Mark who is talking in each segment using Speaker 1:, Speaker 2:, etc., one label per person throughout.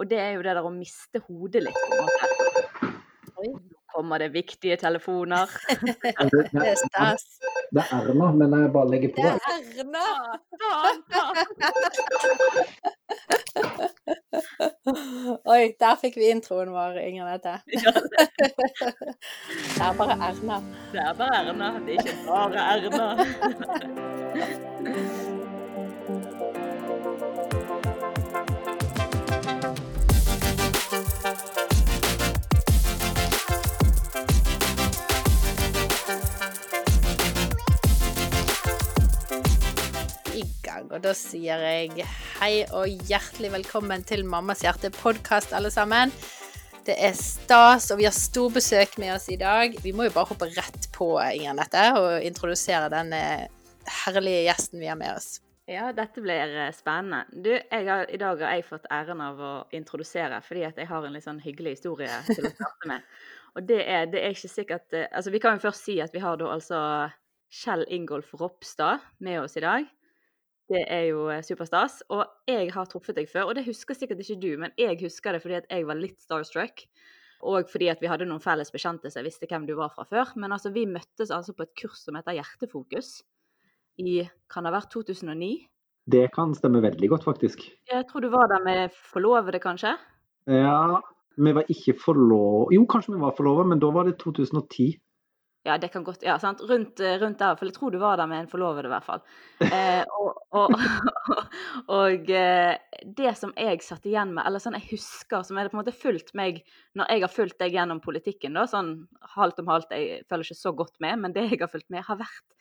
Speaker 1: Og det er jo det der å miste hodet litt, på en måte. Oi, nå kommer det viktige telefoner.
Speaker 2: Det er stas.
Speaker 3: Det er Erna, men jeg bare legger på.
Speaker 2: Det er Erna! Oi, der fikk vi introen vår, Inger Nette. Det er bare Erna.
Speaker 1: det er bare Erna, det er ikke bare Erna.
Speaker 2: I gang. Og da sier jeg hei og hjertelig velkommen til Mammas hjerte podkast, alle sammen. Det er stas, og vi har storbesøk med oss i dag. Vi må jo bare hoppe rett på Inger Nette og introdusere den herlige gjesten vi har med oss.
Speaker 1: Ja, dette blir eh, spennende. Du, har, I dag har jeg fått æren av å introdusere, fordi jeg har en litt sånn hyggelig historie til å starte med. Og det er, det er ikke sikkert eh, Altså, vi kan jo først si at vi har da altså Kjell Ingolf Ropstad med oss i dag. Det er jo eh, superstas. Og jeg har truffet deg før, og det husker sikkert ikke du, men jeg husker det fordi at jeg var litt starstruck. Og fordi at vi hadde noen felles bekjente, så jeg visste hvem du var fra før. Men altså, vi møttes altså på et kurs som heter Hjertefokus i kan det ha vært 2009?
Speaker 3: Det kan stemme veldig godt, faktisk.
Speaker 1: Jeg tror du var der med forlovede, kanskje?
Speaker 3: Ja, vi var ikke forlova Jo, kanskje vi var forlova, men da var det 2010.
Speaker 1: Ja, det kan godt Ja, sant. Rundt, eh, rundt der, for jeg tror du var der med en forlovede, i hvert fall. Eh, og og, og og det som jeg satt igjen med, eller sånn jeg husker, som er det på en måte fulgt meg når jeg har fulgt deg gjennom politikken, da, sånn halvt om halvt, jeg følger ikke så godt med, men det jeg har fulgt med, har vært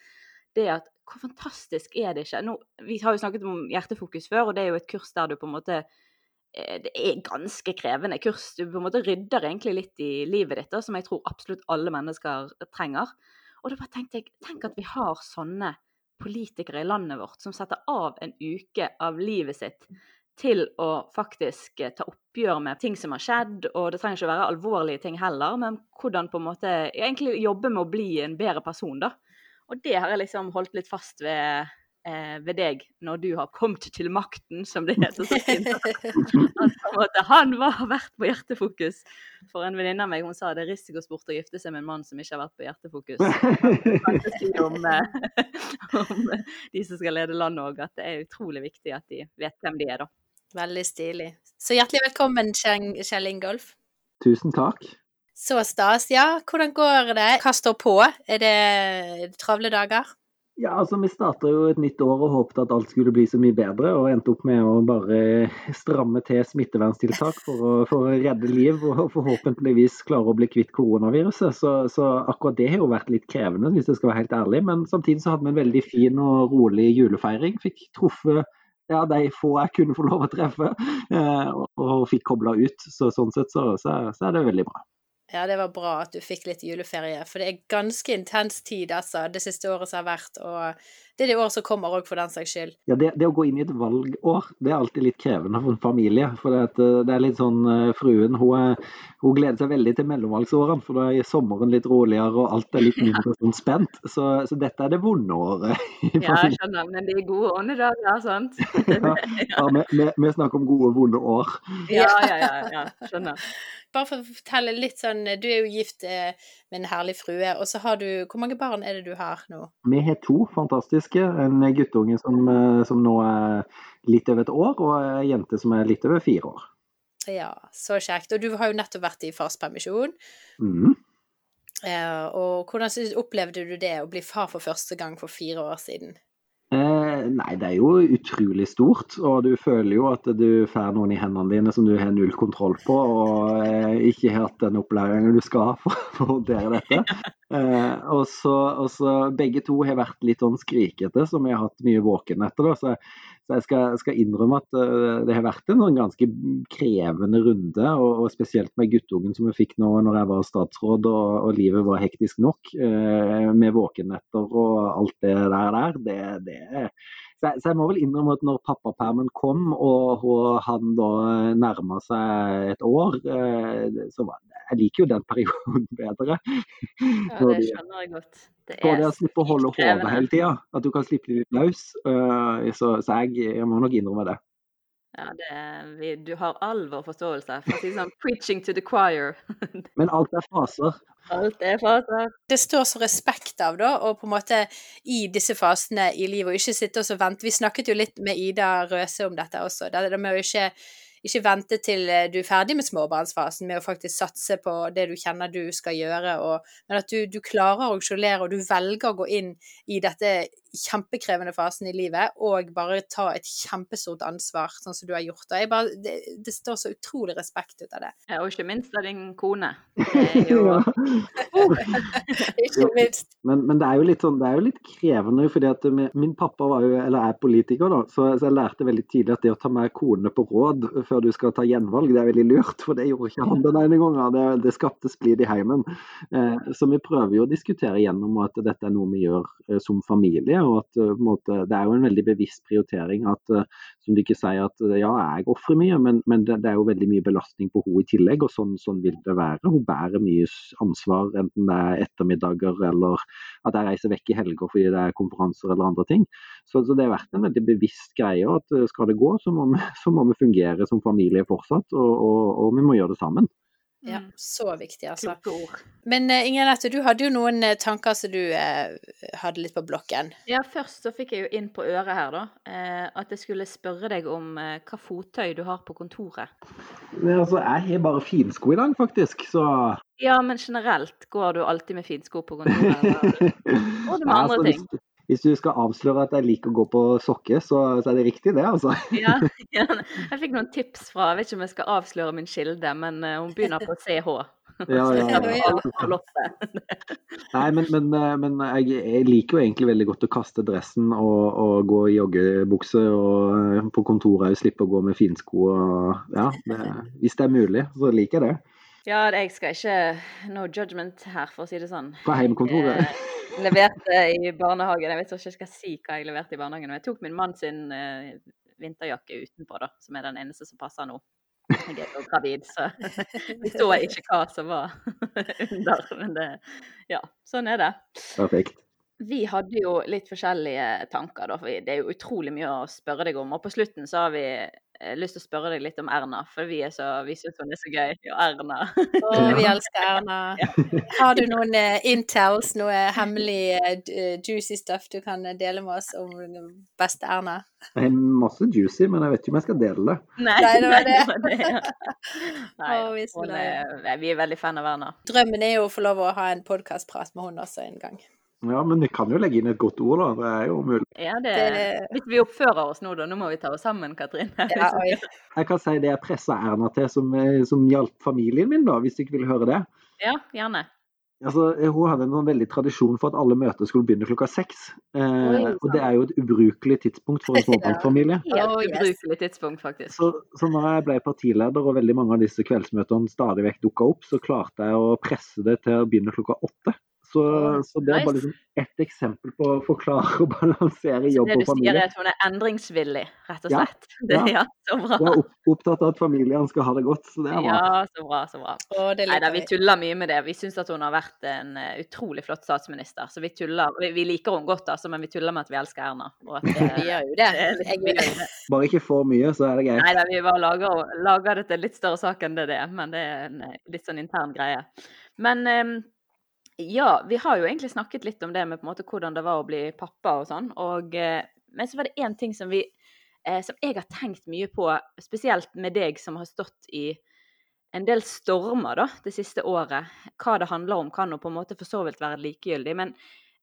Speaker 1: det at hvor fantastisk er det ikke? Nå, vi har jo snakket om hjertefokus før, og det er jo et kurs der du på en måte eh, det er ganske krevende kurs. Du på en måte rydder egentlig litt i livet ditt, da, som jeg tror absolutt alle mennesker trenger. Og da bare tenkte jeg, tenk at vi har sånne politikere i landet vårt som setter av en uke av livet sitt til å faktisk eh, ta oppgjør med ting som har skjedd, og det trenger ikke å være alvorlige ting heller, men hvordan på en måte egentlig jobbe med å bli en bedre person, da. Og det har jeg liksom holdt litt fast ved, eh, ved deg når du har kommet til makten, som det heter så fint. Han var, vært på hjertefokus. For en venninne av meg hun sa det er risikosport å gifte seg med en mann som ikke har vært på hjertefokus. Si om, eh, om de som skal lede landet òg, at det er utrolig viktig at de vet hvem de er, da.
Speaker 2: Veldig stilig. Så hjertelig velkommen, Kjell Ingolf.
Speaker 3: Tusen takk.
Speaker 2: Så stas. Ja, hvordan går det? Hva står på? Er det travle dager?
Speaker 3: Ja, altså Vi starta jo et nytt år og håpet at alt skulle bli så mye bedre, og endte opp med å bare stramme til smitteverntiltak for å, for å redde liv og forhåpentligvis klare å bli kvitt koronaviruset. Så, så akkurat det har jo vært litt krevende, hvis jeg skal være helt ærlig. Men samtidig så hadde vi en veldig fin og rolig julefeiring. Fikk truffet ja, de få jeg kunne få lov å treffe, eh, og, og fikk kobla ut. Så sånn sett så, så, så er det veldig bra.
Speaker 2: Ja, det var bra at du fikk litt juleferie, for det er ganske intens tid, altså, det siste året som har vært, og det er det året som kommer òg, for den saks skyld.
Speaker 3: Ja, det, det, å gå inn i et valgår, det er alltid litt krevende for en familie. For det, det er litt sånn uh, Fruen hun, er, hun, gleder seg veldig til mellomvalgsårene, for da er sommeren litt roligere, og alt er litt mindre sånn spent. Så, så, dette er det vonde året.
Speaker 1: Ja, jeg skjønner, men det er gode åndedager, sant?
Speaker 3: ja, ja vi, vi, vi snakker om gode, vonde år.
Speaker 1: Ja, ja, ja, ja, skjønner.
Speaker 2: Bare for å fortelle litt sånn Du er jo gift eh, med en herlig frue, og så har du Hvor mange barn er det du har nå?
Speaker 3: Vi har to fantastiske. En guttunge som, som nå er litt over et år, og ei jente som er litt over fire år.
Speaker 2: Ja, så kjekt. Og du har jo nettopp vært i farspermisjon.
Speaker 3: Mm.
Speaker 2: Eh, og hvordan opplevde du det å bli far for første gang for fire år siden?
Speaker 3: Eh, nei, det er jo utrolig stort, og du føler jo at du får noen i hendene dine som du har null kontroll på, og eh, ikke har hatt den opplæringen du skal ha for å håndtere dette. Eh, og, så, og så Begge to har vært litt sånn skrikete, som vi har hatt mye våkenetter. Så, så jeg skal, skal, innrømme at uh, det har vært en sånn ganske krevende runde, og, og, spesielt med guttungen som vi fikk nå når jeg var statsråd og, og livet var hektisk nok, uh, med våkenetter og alt det der. der det, det så jeg, så jeg, må vel innrømme at når pappapermen kom og, og han da nærma seg et år, uh, så var det jeg liker jo den perioden bedre.
Speaker 1: Ja, det skjønner jeg godt.
Speaker 3: Det er det å slippe å holde hodet hele tida. At du kan slippe litt løs. Så, så jeg, jeg, må nok innrømme det.
Speaker 1: Ja, det, vi, du har all vår forståelse. For å si sånn, preaching to the choir.
Speaker 3: Men alt er faser.
Speaker 1: Alt er faser.
Speaker 2: Det står så respekt av, da, og på en måte i disse fasene i livet, og ikke sitte og så vente. Vi snakket jo litt med Ida Røse om dette også. Det, det med å ikke ikke vente til eh, du er ferdig med småbarnsfasen med å faktisk satse på det du kjenner du skal gjøre, og, men at du, du klarer å sjonglere, og du velger å gå inn i dette kjempekrevende fasen i livet og bare ta et kjempestort ansvar, sånn som du har gjort. Og bare, det, det, står så utrolig respekt ut av det.
Speaker 1: Ja, og ikke minst av din kone. Det er jo
Speaker 2: Ikke minst.
Speaker 3: Men, men, det er jo litt sånn, det er jo litt krevende, fordi at min pappa var jo, eller er politiker, da, så, så jeg lærte veldig tidlig at det å ta med konene på råd før du skal ta gjenvalg, det er veldig lurt. For det gjorde ikke han den ene gangen. Det, det skapte splid i heimen. Eh, så vi prøver jo å diskutere gjennom at dette er noe vi gjør eh, som familie og at uh, måte, Det er jo en veldig bevisst prioritering. at uh, Som de ikke sier at uh, ja, jeg ofrer mye, men, men det, det, er jo veldig mye belastning på henne i tillegg. og sånn, sånn, vil det være. Hun bærer mye ansvar, enten det er ettermiddager eller at jeg reiser vekk i helger fordi det er konferanser eller andre ting. Så, så det har vært en veldig bevisst greie. at Skal det gå, så må vi, så må vi fungere som familie fortsatt, og, og, og vi må gjøre det sammen.
Speaker 2: Ja, mm. så viktig, altså. Men uh, Inger Nette, du hadde jo noen uh, tanker som du uh, hadde litt på blokken.
Speaker 1: Ja, først så fikk jeg jo inn på øret her, da, at jeg skulle spørre deg om hva fottøy du har på kontoret.
Speaker 3: Men, altså, jeg har bare finsko i dag, faktisk, så
Speaker 1: Ja, men generelt, går du alltid med finsko på kontoret? Eller? Og det med andre altså, ting?
Speaker 3: Hvis, du skal avsløre at jeg liker å gå på sokker, så, så, er det riktig, det, altså.
Speaker 1: ja, ja, jeg fikk noen tips fra Jeg vet ikke om jeg skal avsløre min kilde, men uh, hun begynner på CH.
Speaker 3: Ja, ja, ja. Nei, men, men, eh, men jeg, jeg, liker jo egentlig veldig godt å kaste dressen og, og gå i joggebukse og eh, på kontoret og slippe å gå med finsko. Og, ja, det, hvis det er mulig, så liker jeg det.
Speaker 1: Ja, jeg skal ikke No judgment her, for å si det sånn.
Speaker 3: Fra hjemmekontoret?
Speaker 1: Leverte i barnehagen. Jeg vet ikke jeg skal si hva jeg leverte i barnehagen. Men jeg tok min mann sin uh, vinterjakke utenpå, da, som er den eneste som passer nå. Jeg er jo gravid, så vi så ikke hva som var under. Men det Ja, sånn er det.
Speaker 3: Perfekt.
Speaker 1: Vi hadde jo litt forskjellige tanker, da, for det er jo utrolig mye å spørre deg om. Og på slutten så har vi eh, lyst til å spørre deg litt om Erna, for vi, er så, vi syns hun er så gøy. Og Erna.
Speaker 2: Å, vi elsker Erna. Har du noen uh, intels, noe hemmelig uh, juicy stuff du kan dele med oss om beste Erna?
Speaker 3: Det er masse juicy, men jeg vet ikke om jeg skal dele det.
Speaker 2: Nei, nei det var det. det.
Speaker 1: Nei, hun er, vi er veldig fan av Erna.
Speaker 2: Drømmen er jo å få lov å ha en podkastprat med hun også en gang.
Speaker 3: Ja, men vi kan jo legge inn et godt ord, da. Det er jo mulig.
Speaker 1: Ja, det, Hvis vi oppfører oss nå, da. Nå må vi ta oss sammen, Katrine.
Speaker 3: Ja, jeg kan si det jeg pressa Erna til som, eh, som hjalp familien min, da, hvis du ikke vil høre det.
Speaker 1: Ja, gjerne.
Speaker 3: Altså, hun hadde en veldig tradisjon for at alle møter skulle begynne klokka seks. Eh, og det er jo et ubrukelig tidspunkt for en småbarnsfamilie.
Speaker 1: Ja, Helt ubrukelig tidspunkt, faktisk.
Speaker 3: Så, så når jeg ble partileder og veldig mange av disse kveldsmøtene stadig vekk dukka opp, så klarte jeg å presse det til å begynne klokka åtte. Så, så, det er bare liksom ett eksempel på å forklare og balansere jobb og familie. Det du
Speaker 1: sier er at hun er endringsvillig, rett og slett. Ja, det, ja. så bra.
Speaker 3: Hun er opptatt av at familien skal ha det godt, så det er
Speaker 1: bra. Ja, så bra, så bra. Nei da, vi tuller mye med det. Vi syns at hun har vært en uh, utrolig flott statsminister. Så vi tuller. Vi, vi liker henne godt, altså, men vi tuller med at vi elsker Erna.
Speaker 2: At, uh, vi gjør jo det. Jeg.
Speaker 3: Bare ikke for mye, så er det greit.
Speaker 1: Nei da, vi bare lager, lager det til litt større sak enn det det er, men det er en eh, litt sånn intern greie. Men um, ja, vi har jo egentlig snakket litt om det med på en måte hvordan det var å bli pappa og sånn. Og, eh, men så var det én ting som, vi, eh, som jeg har tenkt mye på, spesielt med deg som har stått i en del stormer da, det siste året. Hva det handler om, kan jo på en måte for så vidt være likegyldig. Men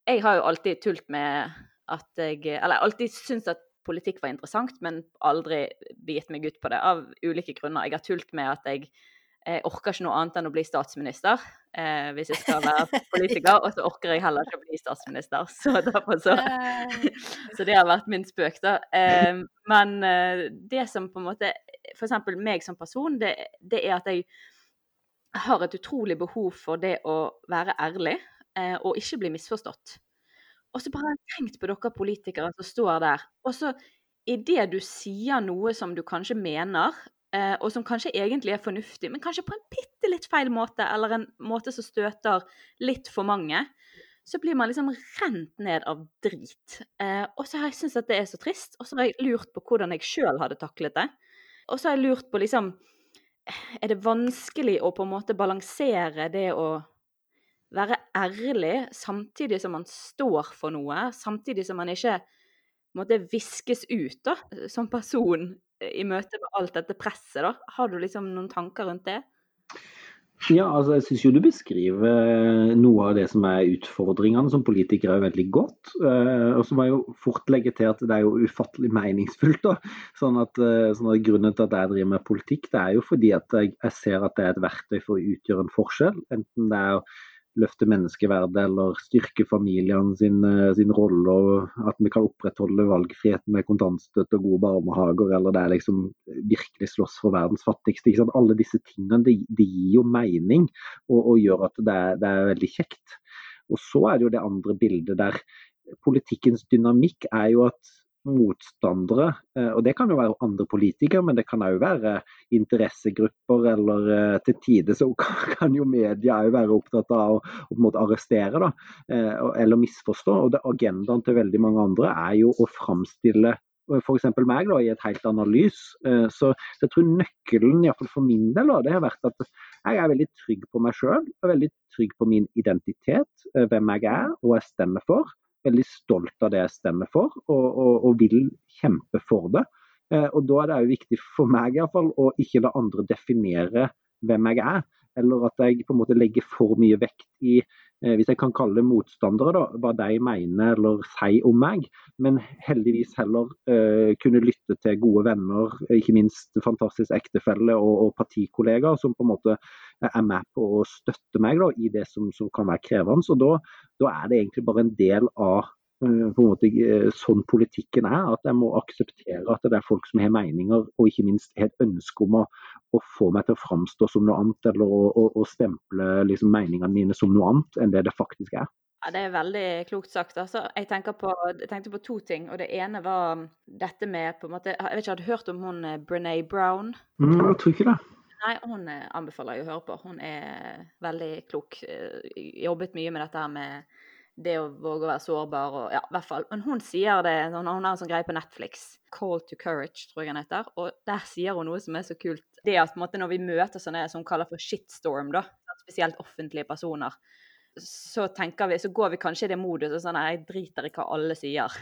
Speaker 1: jeg har jo alltid tult med at jeg Eller alltid syntes at politikk var interessant, men aldri begitt meg ut på det av ulike grunner. Jeg har tult med at jeg jeg orker ikke noe annet enn å bli statsminister eh, hvis jeg skal være politiker. Og så orker jeg heller ikke å bli statsminister. Så, derfor så, så det har vært min spøk, da. Eh, men det som på en måte F.eks. meg som person, det, det, er at jeg har et utrolig behov for det å være ærlig eh, og ikke bli misforstått. Og så bare har jeg tenkt på dere politikere som står der. Og så idet du sier noe som du kanskje mener, og som kanskje egentlig er fornuftig, men kanskje på en bitte litt feil måte, eller en måte som støter litt for mange, så blir man liksom rent ned av drit. Eh, og så har jeg syntes at det er så trist, og så har jeg lurt på hvordan jeg sjøl hadde taklet det. Og så har jeg lurt på liksom Er det vanskelig å på en måte balansere det å være ærlig samtidig som man står for noe, samtidig som man ikke måtte viskes ut da, som person i møte med alt dette presset? da? Har du liksom noen tanker rundt det?
Speaker 3: Ja, altså jeg syns jo du beskriver noe av det som er utfordringene som politikere er veldig godt. Eh, og så må jeg jo fort legge til at det er jo ufattelig meningsfullt. da. Sånn at, eh, sånn at Grunnen til at jeg driver med politikk, det er jo fordi at jeg, ser at det er et verktøy for å utgjøre en forskjell. Enten det er løfte menneskeverdet eller styrke familiene sin, eh, sin rolle, og at vi kan opprettholde valgfriheten med kontantstøtte og gode barnehager, eller det er liksom virkelig slåss for verdens fattigste. Alle disse tingene de, de gir jo mening og, og gjør at det er, det er veldig kjekt. Og så er det jo det andre bildet der politikkens dynamikk er jo at motstandere. Eh, og Det kan jo være andre politikere, men det kan òg være interessegrupper. Eller eh, til tider så kan jo media òg være opptatt av å, å arrestere da, eh, eller misforstå. og det, Agendaen til veldig mange andre er jo å framstille f.eks. meg da, i et helt annet lys. Så jeg tror nøkkelen, iallfall for min del, da, det har vært at jeg er veldig trygg på meg sjøl. Veldig trygg på min identitet, hvem jeg er og jeg stemmer for veldig stolt av det jeg stemmer for, og, og, og vil kjempe for det. Eh, og Da er det òg viktig for meg i hvert fall, å ikke la andre definere hvem jeg er, eller at jeg på en måte legger for mye vekt i Eh, hvis jeg kan kalle det motstandere, da, hva de mener eller sier om meg. Men heldigvis heller uh, kunne lytte til gode venner, ikke minst fantastisk ektefelle og, og partikollegaer, som på en måte er med på å støtte meg da, i det som, som kan være krevende. Så da, da, er det egentlig bare en del av måte eh, sånn politikken er. At jeg må akseptere at det er folk som har meninger, og ikke minst har et ønske om å, å, få meg til å framstå som noe annet, eller å, å, å stemple liksom, meningene mine som noe annet enn det det faktisk er.
Speaker 1: Ja, Det er veldig klokt sagt. Altså, jeg, på, jeg, tenkte på to ting. og Det ene var dette med på en måte, Jeg vet ikke, Har du hørt om hun eh, Brené Brown?
Speaker 3: Mm, jeg tror ikke det.
Speaker 1: Nei, Hun anbefaler jeg å høre på. Hun er veldig klok. Jobbet mye med dette her med det å våge å være sårbar og Ja, i hvert fall. Men hun sier det Hun har en sånn greie på Netflix. 'Call to Courage', tror jeg den heter. Og der sier hun noe som er så kult. Det at på en måte, når vi møter sånne som hun kaller for shitstorm, da, spesielt offentlige personer, så tenker vi, så går vi kanskje i det moduset sånn Jeg driter i hva alle sier.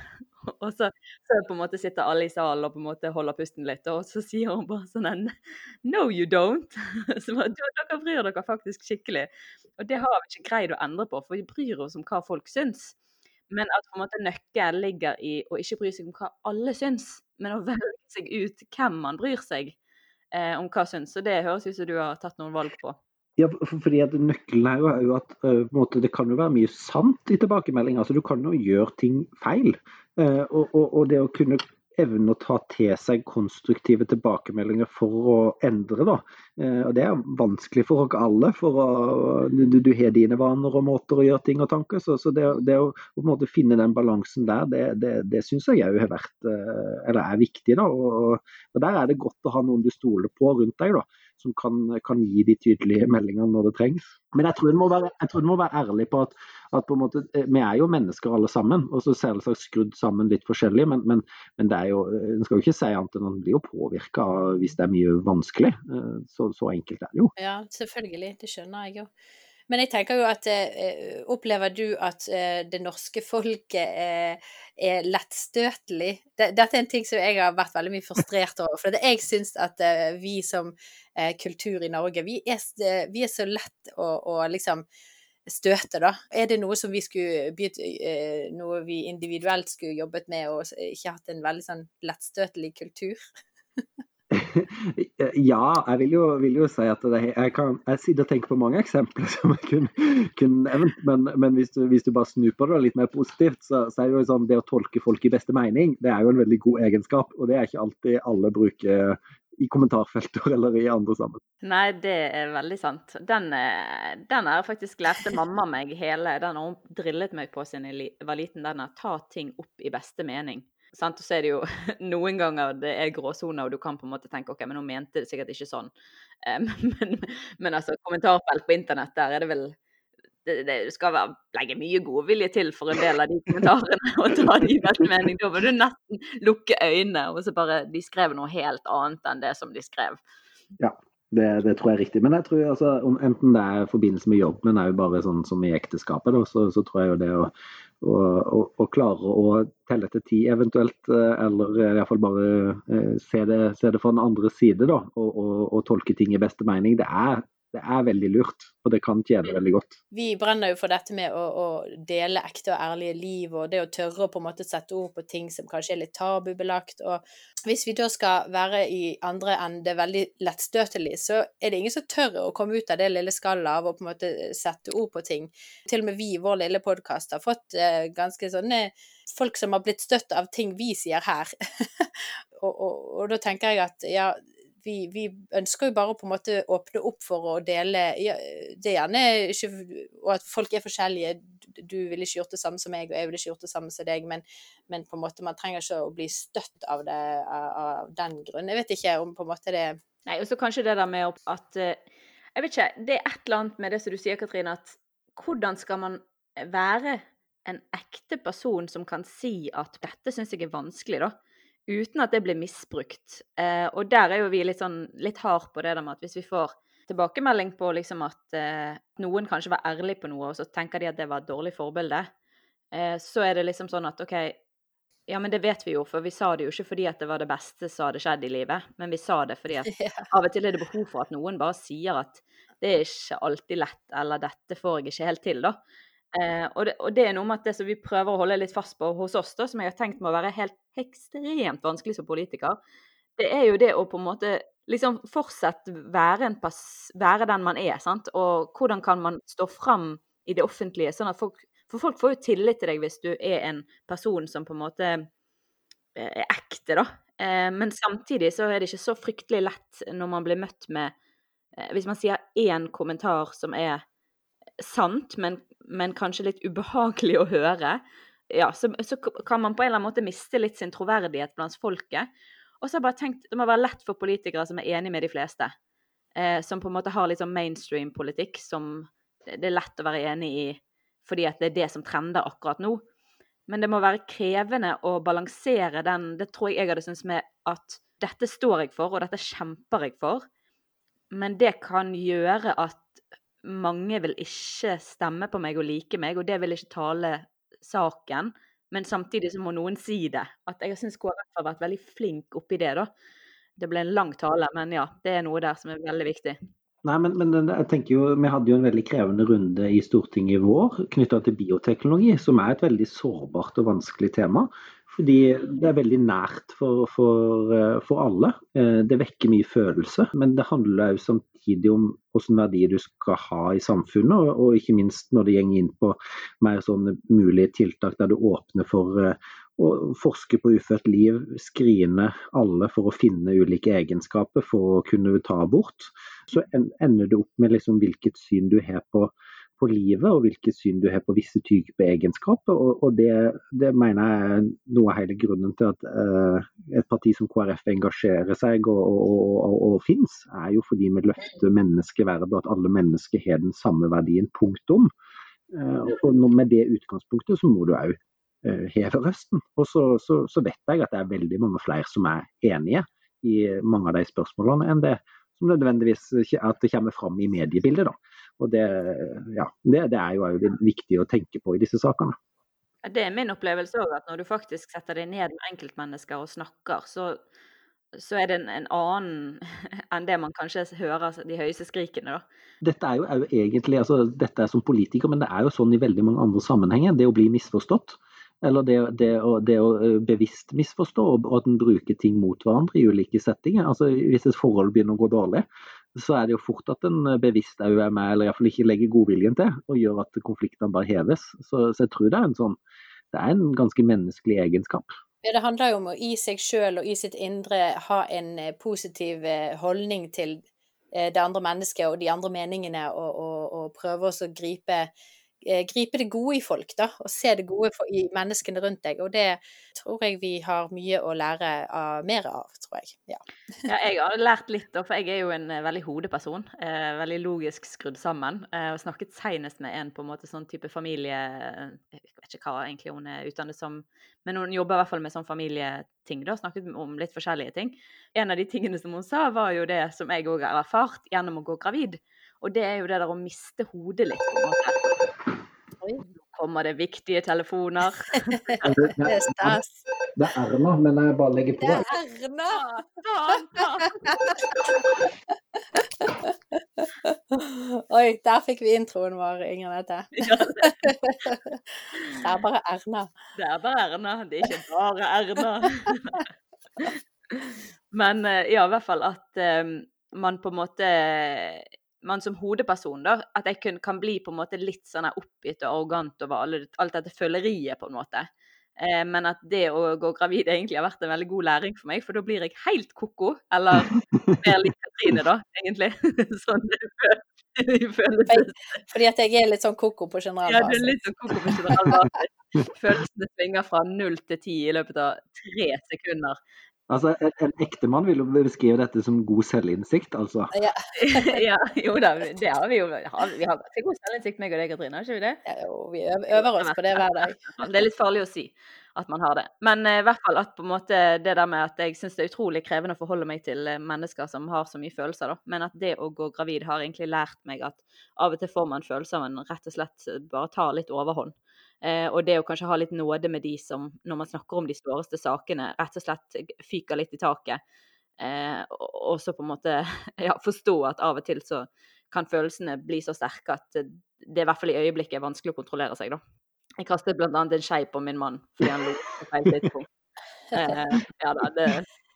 Speaker 1: og så, så, på en måte sitter alle i salen og på en måte holder pusten litt, og så sier hun bare sånn en No, you don't. så dere bryr dere faktisk skikkelig. Og det har vi ikke greid å endre på, for vi bryr oss om hva folk syns. Men at på en måte nøkkelen ligger i å ikke bry seg om hva alle syns, men å velge seg ut hvem man bryr seg eh, om hva syns. Så det høres ut som du har tatt noen valg på.
Speaker 3: Ja, fordi at Nøkkelen er jo, er jo at uh, måte, det kan jo være mye sant i tilbakemeldinga. altså Du kan jo gjøre ting feil. Uh, og, og, og, det å kunne evne å ta til seg konstruktive tilbakemeldinger for å endre. Da. Uh, og Det er vanskelig for oss alle. for å, Du, du har dine vaner og måter å gjøre ting og tanker. Så, så det, det, å på en måte finne den balansen der, det, det, det syns jeg òg har vært, eller er viktig. Da. Og, og, Der er det godt å ha noen du stoler på rundt deg. da som kan, kan, gi de tydelige meldingene når det trengs. Men jeg tror en må være, må være ærlig på at, at på måte, eh, vi er jo mennesker alle sammen. og så selvsagt skrudd sammen litt forskjellig, men, men, men det er jo, en skal jo ikke si annet enn at en blir jo påvirka hvis det er mye vanskelig. Eh, så, så enkelt er det jo.
Speaker 2: Ja, selvfølgelig. Det skjønner jeg jo. Men jeg tenker jo at eh, Opplever du at eh, det norske folket er, er lettstøtelig? Dette er en ting som jeg har vært veldig mye frustrert over. For jeg syns at eh, vi som eh, kultur i Norge, vi er, eh, vi er så lett å, å, liksom støte, da. Er det noe som vi skulle begynt eh, Noe vi individuelt skulle jobbet med, og ikke hatt en veldig sånn lettstøtelig kultur?
Speaker 3: Ja, jeg vil jo, vil jo si at det, jeg, kan, jeg sitter og tenker på mange eksempler som jeg kunne, kunne nevnt. Men, men hvis, du, hvis, du, bare snur på det litt mer positivt, så, så, er det jo sånn det å tolke folk i beste mening, det er jo en veldig god egenskap. Og det er ikke alltid alle bruker i kommentarfelter eller i andre sammen.
Speaker 1: Nei, det er veldig sant. Den, eh, den har faktisk lærte mamma meg hele. Den har hun drillet meg på siden jeg var liten. Den er ta ting opp i beste mening. Sant? Så er det jo noen ganger det er gråsoner, og du kan på en måte tenke OK, men hun mente det sikkert ikke sånn. Men, men, men altså, kommentarfelt på internett, der er det vel det, det skal være, legge mye godvilje til for en del av de kommentarene og ta de beste mening. Da må du nesten lukke øynene, og så bare De skrev noe helt annet enn det som de skrev.
Speaker 3: Ja, det, det, tror jeg er riktig. Men jeg tror altså, enten det er i forbindelse med jobb, men òg bare sånn som i ekteskapet, da, så, så, tror jeg jo det å, å, og, å, klare å telle til ti eventuelt, eh, eller iallfall bare eh, se det, se det fra den andre side, da, og, og, og tolke ting i beste mening, det er det er veldig lurt, og det kan tjene veldig godt.
Speaker 2: Vi brenner jo for dette med å, å, dele ekte og ærlige liv, og det å tørre å på en måte sette ord på ting som kanskje er litt tabubelagt. Og hvis vi da skal være i andre ende veldig lettstøtelig, så er det ingen som tør å komme ut av det lille skallet av å på en måte sette ord på ting. Til og med vi i vår lille podkast har fått eh, ganske sånne folk som har blitt støtt av ting vi sier her. og, og, og da tenker jeg at ja, vi, vi, ønsker jo bare på en måte åpne opp for å dele Det er gjerne ikke Og at folk er forskjellige. Du ville ikke gjort det samme som meg, og jeg ville ikke gjort det samme som deg, men, men på en måte man trenger ikke å bli støtt av det av den grunn. Jeg vet ikke om på en måte det
Speaker 1: Nei, og så kanskje det der med at eh, Jeg vet ikke, det er et eller annet med det som du sier, Katrine, at hvordan skal man være en ekte person som kan si at dette syns jeg er vanskelig, da? Uten at det blir misbrukt. Eh, og der er jo vi litt sånn litt hard på det der med at hvis vi får tilbakemelding på liksom at eh, noen kanskje var ærlig på noe, og så tenker de at det var et dårlig forbilde, eh, så er det liksom sånn at OK, ja, men det vet vi jo, for vi sa det jo ikke fordi at det var det beste som hadde skjedd i livet, men vi sa det fordi at av og til er det behov for at noen bare sier at det er ikke alltid lett, eller dette får jeg ikke helt til, da. Eh, og, det, og, det, er noe med at det som vi prøver å holde litt fast på hos oss, da, som jeg har tenkt må være helt ekstremt vanskelig som politiker, det er jo det å på en måte liksom fortsette være, være den man er, sant. Og hvordan kan man stå fram i det offentlige, sånn at folk For folk får jo tillit til deg hvis du er en person som på en måte eh, er ekte, da. Eh, men samtidig så er det ikke så fryktelig lett når man blir møtt med eh, Hvis man sier én kommentar som er sant, men, men kanskje litt ubehagelig å høre, ja, så, så, kan man på en eller annen måte miste litt sin troverdighet blant folket. Og så har jeg bare tenkt det må være lett for politikere som er enig med de fleste. Eh, som på en måte har litt sånn mainstream-politikk som det er lett å være enig i fordi at det er det som trender akkurat nå. Men det må være krevende å balansere den Det tror jeg jeg hadde syntes med at dette står jeg for, og dette kjemper jeg for. Men det kan gjøre at mange vil ikke stemme på meg og like meg, og det vil ikke tale saken. Men samtidig så må noen si det. At jeg syns KrF har vært veldig flink oppi det, da. Det ble en lang tale, men ja, det er noe der som er veldig viktig.
Speaker 3: Nei, men, men, jeg tenker jo, Vi hadde jo en veldig krevende runde i Stortinget i vår knytta til bioteknologi, som er et veldig sårbart og vanskelig tema. Fordi det er veldig nært for, for, eh, for alle. Eh, det vekker mye følelse, men det handler jo samtidig om hvilken verdi du skal ha i samfunnet, og, ikke minst når det går inn på mer sånne mulige tiltak der du åpner for eh, å forske på ufødt liv, skrine alle for å finne ulike egenskaper for å kunne ta abort, så ender det opp med liksom hvilket syn du har på på livet og hvilket syn du har på visse typer egenskaper. Og, og det, det, mener jeg er noe av hele grunnen til at uh, et parti som KrF engasjerer seg og, og, og, finnes, er jo fordi vi løfter menneskeverdet og at alle mennesker har den samme verdien. Punktum. Uh, og med det utgangspunktet så må du òg eh, heve røsten. Og så, så, så vet jeg at det er veldig mange flere som er enige i mange av de spørsmålene enn det som nødvendigvis at det kommer fram i mediebildet. da. Og det, ja, det, det er jo viktig å tenke på i disse sakene.
Speaker 1: Det er min opplevelse òg, at når du faktisk setter deg ned med enkeltmennesker og snakker, så, så er det en, en, annen enn det man kanskje hører de høyeste skrikene, da.
Speaker 3: Dette er jo egentlig, altså dette er som politiker, men det er jo sånn i veldig mange andre sammenhenger. Det å bli misforstått. Eller det, det, å, det, å, bevisst misforstå, og at en bruker ting mot hverandre i ulike settinger. Altså Hvis et forhold begynner å gå dårlig, så er det jo fort at en eh, bevisst òg er med, eller iallfall ikke legger godviljen til, og gjør at konfliktene bare heves. Så, så, jeg tror det er en sånn det er en ganske menneskelig egenskap.
Speaker 2: Ja, Det handler jo om å i seg sjøl og i sitt indre ha en eh, positiv eh, holdning til det andre mennesket og de andre meningene, og, og, og prøve å gripe gripe det gode i folk, da, og se det gode for, i menneskene rundt deg. Og det tror jeg vi har mye å lære av, mer av, tror jeg. Ja.
Speaker 1: ja, jeg har lært litt, for jeg er jo en veldig hodeperson. Eh, veldig logisk skrudd sammen. Eh, og snakket senest med en på en måte sånn type familie Jeg vet ikke hva egentlig hun er utdannet som, men hun jobber i hvert fall med sånn familieting. da, Snakket om litt forskjellige ting. En av de tingene som hun sa, var jo det som jeg òg har erfart gjennom å gå gravid. Og det er jo det der å miste hodet litt, på en måte. Oi, nå kommer det viktige telefoner.
Speaker 2: det er stas.
Speaker 3: Det er Erna, men jeg bare legger på.
Speaker 2: Det er Erna! Oi, der fikk vi introen vår, Ingrid Nette. det er bare Erna.
Speaker 1: Det er bare Erna, det er ikke bare Erna. Men eh, ja, i hvert fall at um, man på en måte man som hodeperson, da, at jeg kan, kan bli på en måte litt sånn oppgitt og arrogant over alle, alt dette føleriet, på en måte. Eh, men at det å gå gravid egentlig har vært en veldig god læring for meg, for da blir jeg helt ko-ko. Eller mer lik Katrine, da, egentlig. sånn det føles.
Speaker 2: Fordi at jeg er litt sånn ko-ko på generell
Speaker 1: basis? Ja, du er litt sånn ko-ko på generell basis. Følelsene svinger fra null til ti i løpet av tre sekunder.
Speaker 3: Altså, En, en ektemann vil jo beskrive dette som god selvinnsikt, altså.
Speaker 1: Ja, ja jo da, det har vi jo. Vi har ganske god selvinnsikt, meg og deg, Katrine, har ikke vi det?
Speaker 2: Ja, jo, vi øver oss på det hver dag.
Speaker 1: Det er litt farlig å si at man har det. Men uh, i hvert fall at på en måte det der med at jeg syns det er utrolig krevende å forholde meg til uh, mennesker som har så mye følelser, da. Men at det å gå gravid har egentlig lært meg at av og til får man følelser, men rett og slett bare tar litt overhånd. Eh, og det å kanskje ha litt nåde med de som, når man snakker om de svåreste sakene, rett og slett fyker litt i taket. Eh, og så på en måte ja, forstå at av og til så kan følelsene bli så sterke at det i hvert fall i øyeblikket er vanskelig å kontrollere seg, da. Jeg kastet bl.a. en skei på min mann fordi han lo på feil tidspunkt. Eh, ja da, det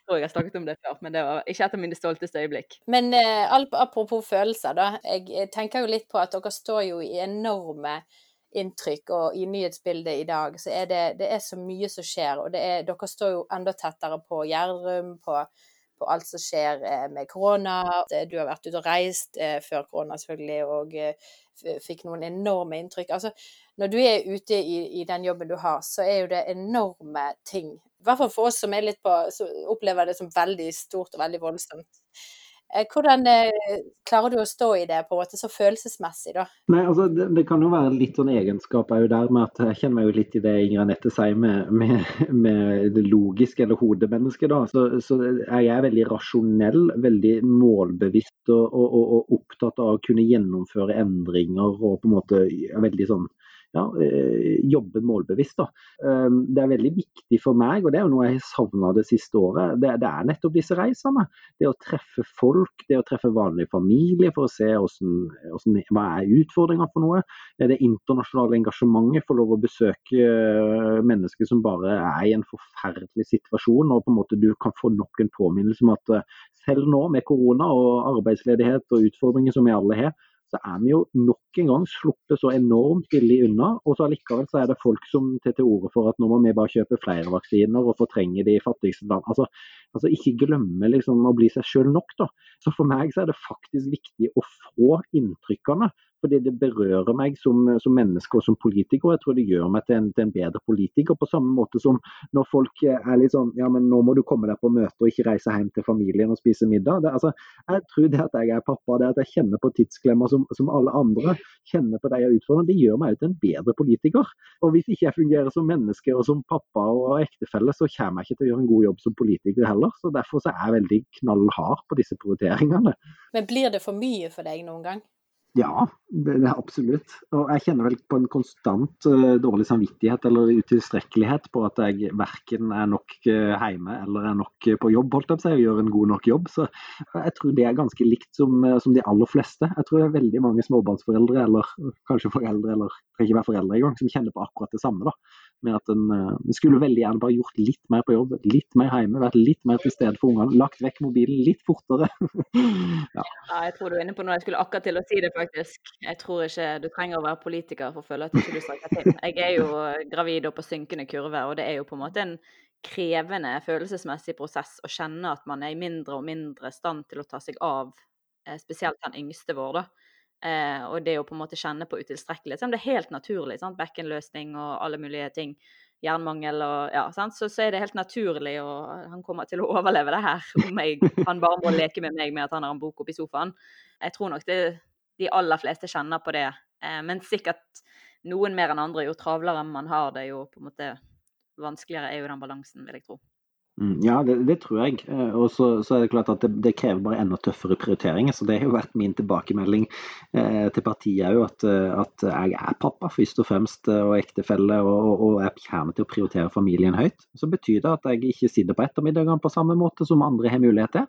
Speaker 1: tror jeg har snakket om det før, men det var ikke et av mine stolteste øyeblikk.
Speaker 2: Men eh, apropos følelser, da. Jeg tenker jo litt på at dere står jo i enorme inntrykk, og i nyhetsbildet i dag så er det, det er så mye som skjer. Og er, dere står jo enda tettere på Gjerdrum, på, på, alt som skjer eh, med korona. Du har vært ute og reist eh, før korona, selvfølgelig, og eh, fikk noen enorme inntrykk. Altså, når du er ute i, i, den jobben du har, så er jo det enorme ting. I hvert fall for oss som er litt på, opplever det som veldig stort og veldig voldsomt. Eh, hvordan eh, klarer du å stå i det på en måte så følelsesmessig, da?
Speaker 3: Nei, altså det, det kan jo være litt sånn egenskaper der med at jeg kjenner meg jo litt i det Inger Anette sier med, med, med, det logiske eller hodemennesket. da, så, så jeg er veldig rasjonell, veldig målbevisst og, og, og, opptatt av å kunne gjennomføre endringer og på en måte veldig sånn ja, eh, jobbe målbevisst. Ehm, det er veldig viktig for meg, og det er jo noe jeg har savna det siste året. Det, det, er nettopp disse reisene. Det å treffe folk, det å treffe vanlige familier for å se hvordan, hvordan, hva er utfordringa for noe. Det internasjonale engasjementet, få lov å besøke eh, mennesker som bare er i en forferdelig situasjon, og på en måte du kan få nok en påminnelse om at eh, selv nå med korona og arbeidsledighet og utfordringer som vi alle har, så er vi jo nok en gang sluppet så enormt billig unna. Og så allikevel så er det folk som tar til orde for at nå må vi bare kjøpe flere vaksiner og fortrenge de fattigste land. Altså, altså ikke glemme liksom å bli seg sjøl nok, da. Så for meg så er det faktisk viktig å få inntrykkene fordi det berører meg som, som, menneske og som politiker. og Jeg tror det gjør meg til en, til en, bedre politiker. På samme måte som når folk er litt sånn ja, men nå må du komme deg på møte og ikke reise hjem til familien og spise middag. Det, altså, jeg tror det at jeg er pappa, det at jeg kjenner på tidsklemmer som, som alle andre, kjenner på de utfordringene, det gjør meg til en bedre politiker. Og hvis ikke jeg fungerer som menneske og som pappa og ektefelle, så kommer jeg ikke til å gjøre en god jobb som politiker heller. Så Derfor så er jeg veldig knallhard på disse prioriteringene.
Speaker 2: Men blir det for mye for deg noen gang?
Speaker 3: Ja, absolutt. Og jeg kjenner vel på en konstant uh, dårlig samvittighet eller utilstrekkelighet på at jeg verken er nok uh, hjemme eller er nok på jobb, holdt jeg på å og gjør en god nok jobb. Så jeg tror det er ganske likt som, uh, som de aller fleste. Jeg tror det er veldig mange småbarnsforeldre, eller kanskje foreldre, eller trenger ikke være foreldre engang, som kjenner på akkurat det samme. da med at en uh, skulle veldig gjerne bare gjort litt mer på jobb, litt mer hjemme, vært litt mer til stede for ungene, lagt vekk mobilen litt fortere.
Speaker 1: ja. ja. jeg tror du er inne på noe. Jeg skulle akkurat til å si det, faktisk. Jeg tror ikke du trenger å være politiker for å føle at ikke du strekker til. Jeg er jo gravid og på synkende kurve, og det er jo på en måte en krevende følelsesmessig prosess å kjenne at man er i mindre og mindre stand til å ta seg av eh, spesielt den yngste vår, da. Eh, og det å på en måte kjenne på utilstrekkelighet. Selv om det er helt naturlig. sant? Bekkenløsning og alle mulige ting. Jernmangel og ja, sant? Så, så er det helt naturlig, og han kommer til å overleve det her om jeg, han bare må leke med meg med at han har en bok oppi sofaen. Jeg tror nok det, de aller fleste kjenner på det. Eh, men sikkert noen mer enn andre. Jo travlere man har det, jo på en måte vanskeligere er jo den balansen, vil jeg tro.
Speaker 3: Mm, ja, det, det, tror jeg. Eh, og så, så, er det klart at det, det, krever bare enda tøffere prioriteringer. Så det har jo vært min tilbakemelding eh, til partiet òg, at, eh, at, jeg er pappa først og fremst, eh, og ektefelle, og, og jeg kommer til å prioritere familien høyt. Så betyr det at jeg ikke sitter på ettermiddagene på samme måte som andre har mulighet til.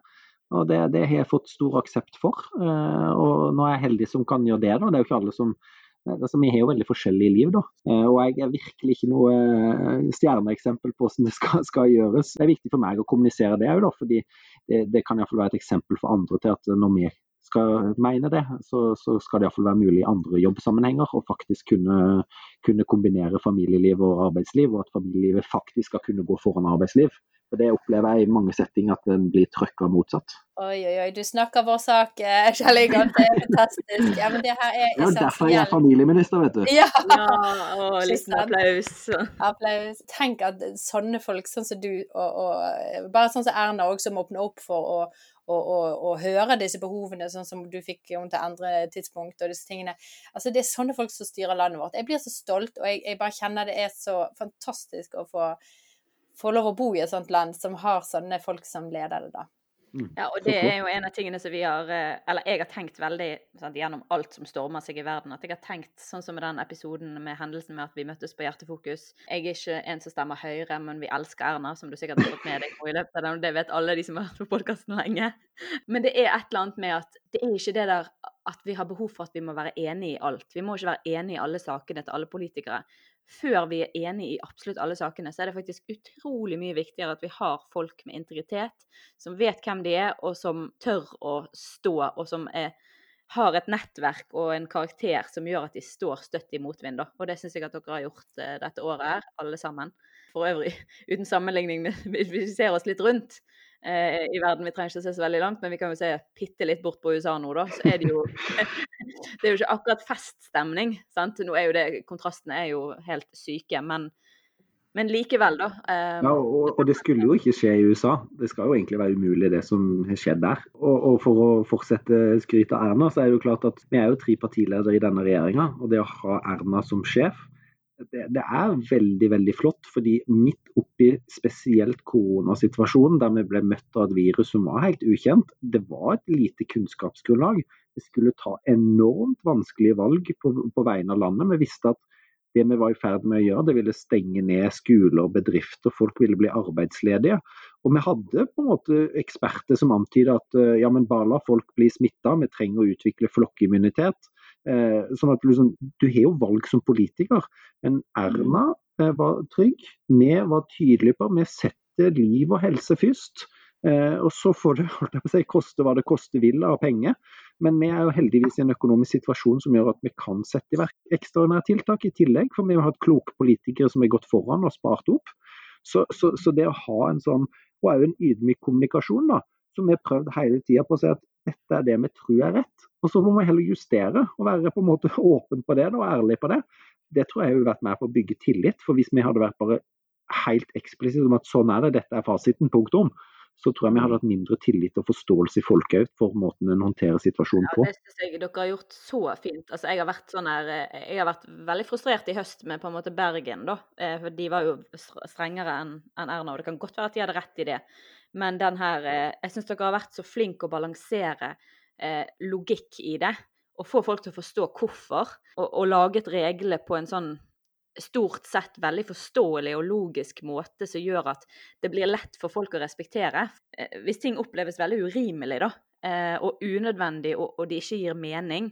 Speaker 3: Og det, det har jeg fått stor aksept for. Eh, og nå er jeg heldig som kan gjøre det. Da. Det er jo ikke alle som Altså, vi har jo veldig forskjellige liv, da. Eh, og jeg er virkelig ikke noe eh, stjerneeksempel på hvordan det skal, skal, gjøres. Det er viktig for meg å kommunisere det òg, fordi det, det kan iallfall være et eksempel for andre til at når vi skal mene det, så, så skal det iallfall være mulig i andre jobbsammenhenger å faktisk kunne, kunne kombinere familieliv og arbeidsliv, og at familielivet faktisk skal kunne gå foran arbeidsliv. For Det opplever jeg i mange settinger at den blir trøkka motsatt.
Speaker 2: Oi, oi, oi, du snakker vår sak, eh, Kjell Ingolf. Det er fantastisk. Ja, men det her er
Speaker 3: ja, Derfor er jeg familieminister, vet du.
Speaker 2: Ja,
Speaker 1: ja og liten applaus.
Speaker 2: Applaus. Tenk at sånne folk, sånn som du, og, og bare sånn som Erna òg, som åpner opp for å, og, og, og, høre disse behovene, sånn som du fikk om til andre tidspunkt og disse tingene. Altså, det er sånne folk som styrer landet vårt. Jeg blir så stolt, og jeg, jeg bare kjenner det er så fantastisk å få få lov å bo i et sånt land som har sånne folk som leder det, da.
Speaker 1: Mm. Ja, og det er jo en av tingene som vi har eh, Eller jeg har tenkt veldig sant, gjennom alt som stormer seg i verden. At jeg har tenkt, sånn som med den episoden med hendelsen med at vi møttes på Hjertefokus Jeg er ikke en som stemmer Høyre, men vi elsker Erna, som du sikkert har fått med deg i løpet av den. Det vet alle de som har vært på podkasten lenge. Men det er et eller annet med at det er ikke det der at vi har behov for at vi må være enige i alt. Vi må ikke være enige i alle sakene til alle politikere før vi er enige i absolutt alle sakene, så er det faktisk utrolig mye viktigere at vi har folk med integritet, som vet hvem de er, og som tør å stå, og som er, har et nettverk og en karakter som gjør at de står støtt i motvind. Og det syns jeg at dere har gjort uh, dette året her, alle sammen. For øvrig, uten sammenligning men Hvis vi ser oss litt rundt, eh, i verden. Vi trenger ikke å se så veldig langt, men vi kan jo se bitte litt bort på USA nå, da. Så er det jo Det er jo ikke akkurat feststemning, sant. Nå er jo det Kontrastene er jo helt syke, men men likevel, da.
Speaker 3: Eh, ja, og, og, det skulle jo ikke skje i USA. Det skal jo egentlig være umulig, det som har skjedd der. Og, og for å fortsette skrytet av Erna, så er det jo klart at vi er jo tre partiledere i denne regjeringa. Og det å ha Erna som sjef det, det, er veldig veldig flott, fordi midt oppi spesielt koronasituasjonen, der vi ble møtt av et virus som var helt ukjent, det var et lite kunnskapsgrunnlag. Vi skulle ta enormt vanskelige valg på, på vegne av landet. Vi visste at det vi var i ferd med å gjøre, det ville stenge ned skoler og bedrifter, folk ville bli arbeidsledige. Og vi hadde på en måte eksperter som antydet at ja, men bare la folk bli smitta, vi trenger å utvikle flokkimmunitet. Eh, sånn at liksom, Du har jo valg som politiker, men Erna eh, var trygg. Vi var tydelige på vi setter liv og helse først. Eh, og så får det holdt jeg på å si, koste hva det koste vil av penger. Men vi er jo heldigvis i en økonomisk situasjon som gjør at vi kan sette i verk ekstraordinære tiltak i tillegg. For vi har hatt kloke politikere som har gått foran og spart opp. Så, så, så det å ha en sånn, og òg en ydmyk kommunikasjon, da, som vi har prøvd hele tida på å si at dette er det vi tror er rett. Og Så må vi heller justere og være på en måte åpen på det og ærlig på det. Det tror jeg har vært med på å bygge tillit. For hvis vi hadde vært bare helt eksplisitte om at sånn er det, dette er fasiten, punktum, så tror jeg vi hadde hatt mindre tillit og forståelse i folket for måten en håndterer situasjonen på.
Speaker 1: Ja, det synes jeg dere har gjort så fint. Altså, jeg, har vært sånn her, eh, jeg har vært veldig frustrert i høst med på en måte Bergen, da. Eh, for de var jo strengere enn Erna, og det kan godt være at de hadde rett i det. Men den her eh, Jeg syns dere har vært så flinke å balansere eh, logikk i det. Og få folk til å forstå hvorfor. Og, og laget reglene på en sånn stort sett veldig forståelig og logisk måte som gjør at det blir lett for folk å respektere. Eh, hvis ting oppleves veldig urimelig da, eh, og unødvendig, og, og de ikke gir mening,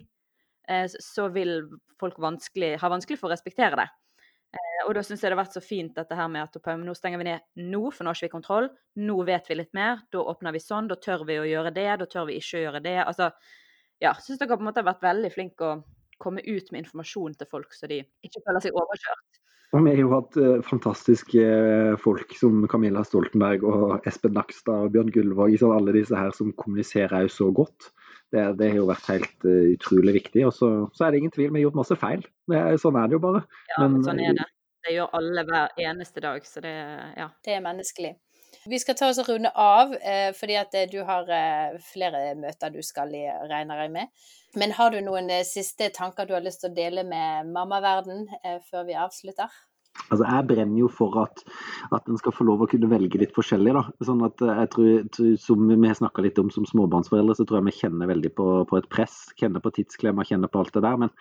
Speaker 1: så vil folk vanskelig, ha vanskelig for å respektere det. Eh, og da syns jeg det har vært så fint dette her med at nå stenger vi ned nå, for nå har ikke vi kontroll. Nå vet vi litt mer. Da åpner vi sånn. Da tør vi å gjøre det. Da tør vi ikke å gjøre det. Altså, ja, syns dere på en måte har vært veldig flinke å komme ut med informasjon til folk, så de ikke føler seg overkjørt.
Speaker 3: Og Vi har jo hatt uh, fantastiske uh, folk som Camilla Stoltenberg og Espen Nakstad og Bjørn Gullvåg. Alle disse her som kommuniserer jo så godt. Det, det har jo vært helt uh, utrolig viktig. Og så, så, er det ingen tvil, vi har gjort masse feil. Det, sånn er det jo bare.
Speaker 1: Ja, men, sånn er det. Det gjør alle hver eneste dag, så det ja.
Speaker 2: Det er menneskelig. Vi skal ta oss og runde av, eh, fordi at du har eh, flere møter du skal i, regner jeg med. Men har du noen eh, siste tanker du har lyst til å dele med mammaverden eh, før vi avslutter?
Speaker 3: Altså, Jeg brenner jo for at, at en skal få lov å kunne velge litt forskjellig. da. Sånn at eh, jeg tror, Som vi snakka litt om som småbarnsforeldre, så tror jeg vi kjenner veldig på, på et press. Kjenner på tidsklemmer, kjenner på alt det der. Men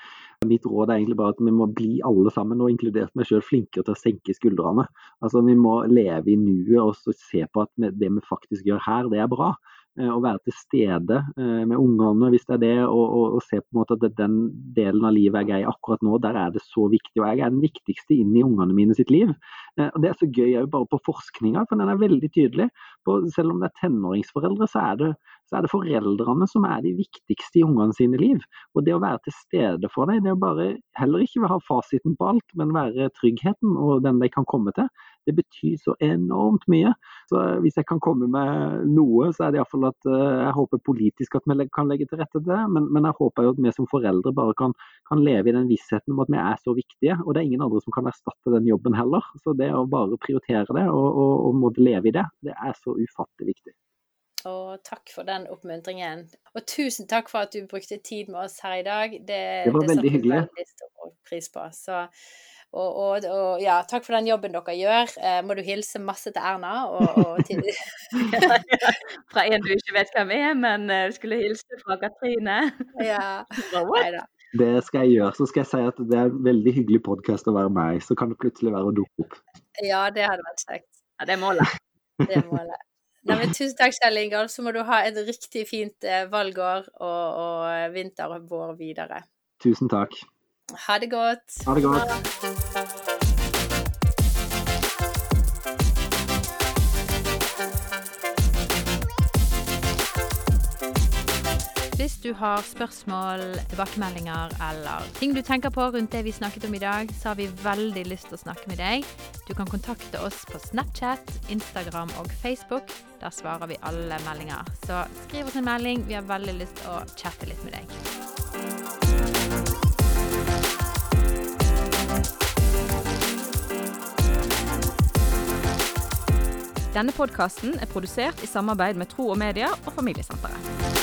Speaker 3: mitt råd er egentlig bare at vi må bli alle sammen, og inkludert meg sjøl, flinkere til å senke skuldrene. Altså Vi må leve i nuet og se på at det vi faktisk gjør her, det er bra. Eh, å være til stede eh, med ungene hvis det er det, og, og, og, se på en måte at den delen av livet jeg er i akkurat nå, der er det så viktig. Og jeg er den viktigste inn i ungene mine sitt liv. Eh, og Det er så gøy òg bare på forskninga, for den er veldig tydelig. På, selv om det er tenåringsforeldre, så er det, så er det foreldrene som er de viktigste i ungene sine liv. Og det å være til stede for dem, det å bare heller ikke ha fasiten på alt, men være tryggheten og den de kan komme til, det betyr så enormt mye. Så hvis jeg kan komme med noe, så er det iallfall at eh, jeg håper politisk at vi kan legge til rette til det. Men, men jeg håper jo at vi som foreldre bare kan, kan, leve i den vissheten om at vi er så viktige. Og det er ingen andre som kan erstatte den jobben heller. Så det å bare prioritere det og, og, og måtte leve i det, det er så ufattelig viktig.
Speaker 2: Og takk for den oppmuntringen. Og tusen takk for at du brukte tid med oss her i dag. Det,
Speaker 3: det var det veldig hyggelig.
Speaker 2: Veldig stor pris på. Så og, og, og, ja, takk for den jobben dere gjør. Eh, må du hilse masse til Erna. Og, og til...
Speaker 1: fra en du ikke vet hvem er, men uh, skulle hilse fra Katrine.
Speaker 2: ja.
Speaker 3: Det skal jeg gjøre. Så skal jeg si at det er en veldig hyggelig podkast å være med i. Så kan det plutselig være å dukke opp.
Speaker 2: Ja, det hadde vært kjekt.
Speaker 1: Ja, det er målet.
Speaker 2: Det er målet. Nei, men tusen takk, Kjell Ingolf. Så må du ha et riktig fint eh, valgår og, og vinter og vår videre.
Speaker 3: Tusen takk.
Speaker 2: Ha det godt.
Speaker 3: Ha det godt.
Speaker 2: Hvis du har spørsmål, tilbakemeldinger eller ting du tenker på rundt det vi snakket om i dag, så har vi veldig lyst til å snakke med deg. Du kan kontakte oss på Snapchat, Instagram og Facebook. Der svarer vi alle meldinger. Så skriv oss en melding. Vi har veldig lyst til å chatte litt med deg.
Speaker 1: Denne podkasten er produsert i samarbeid med Tro og Media og Familiesenteret.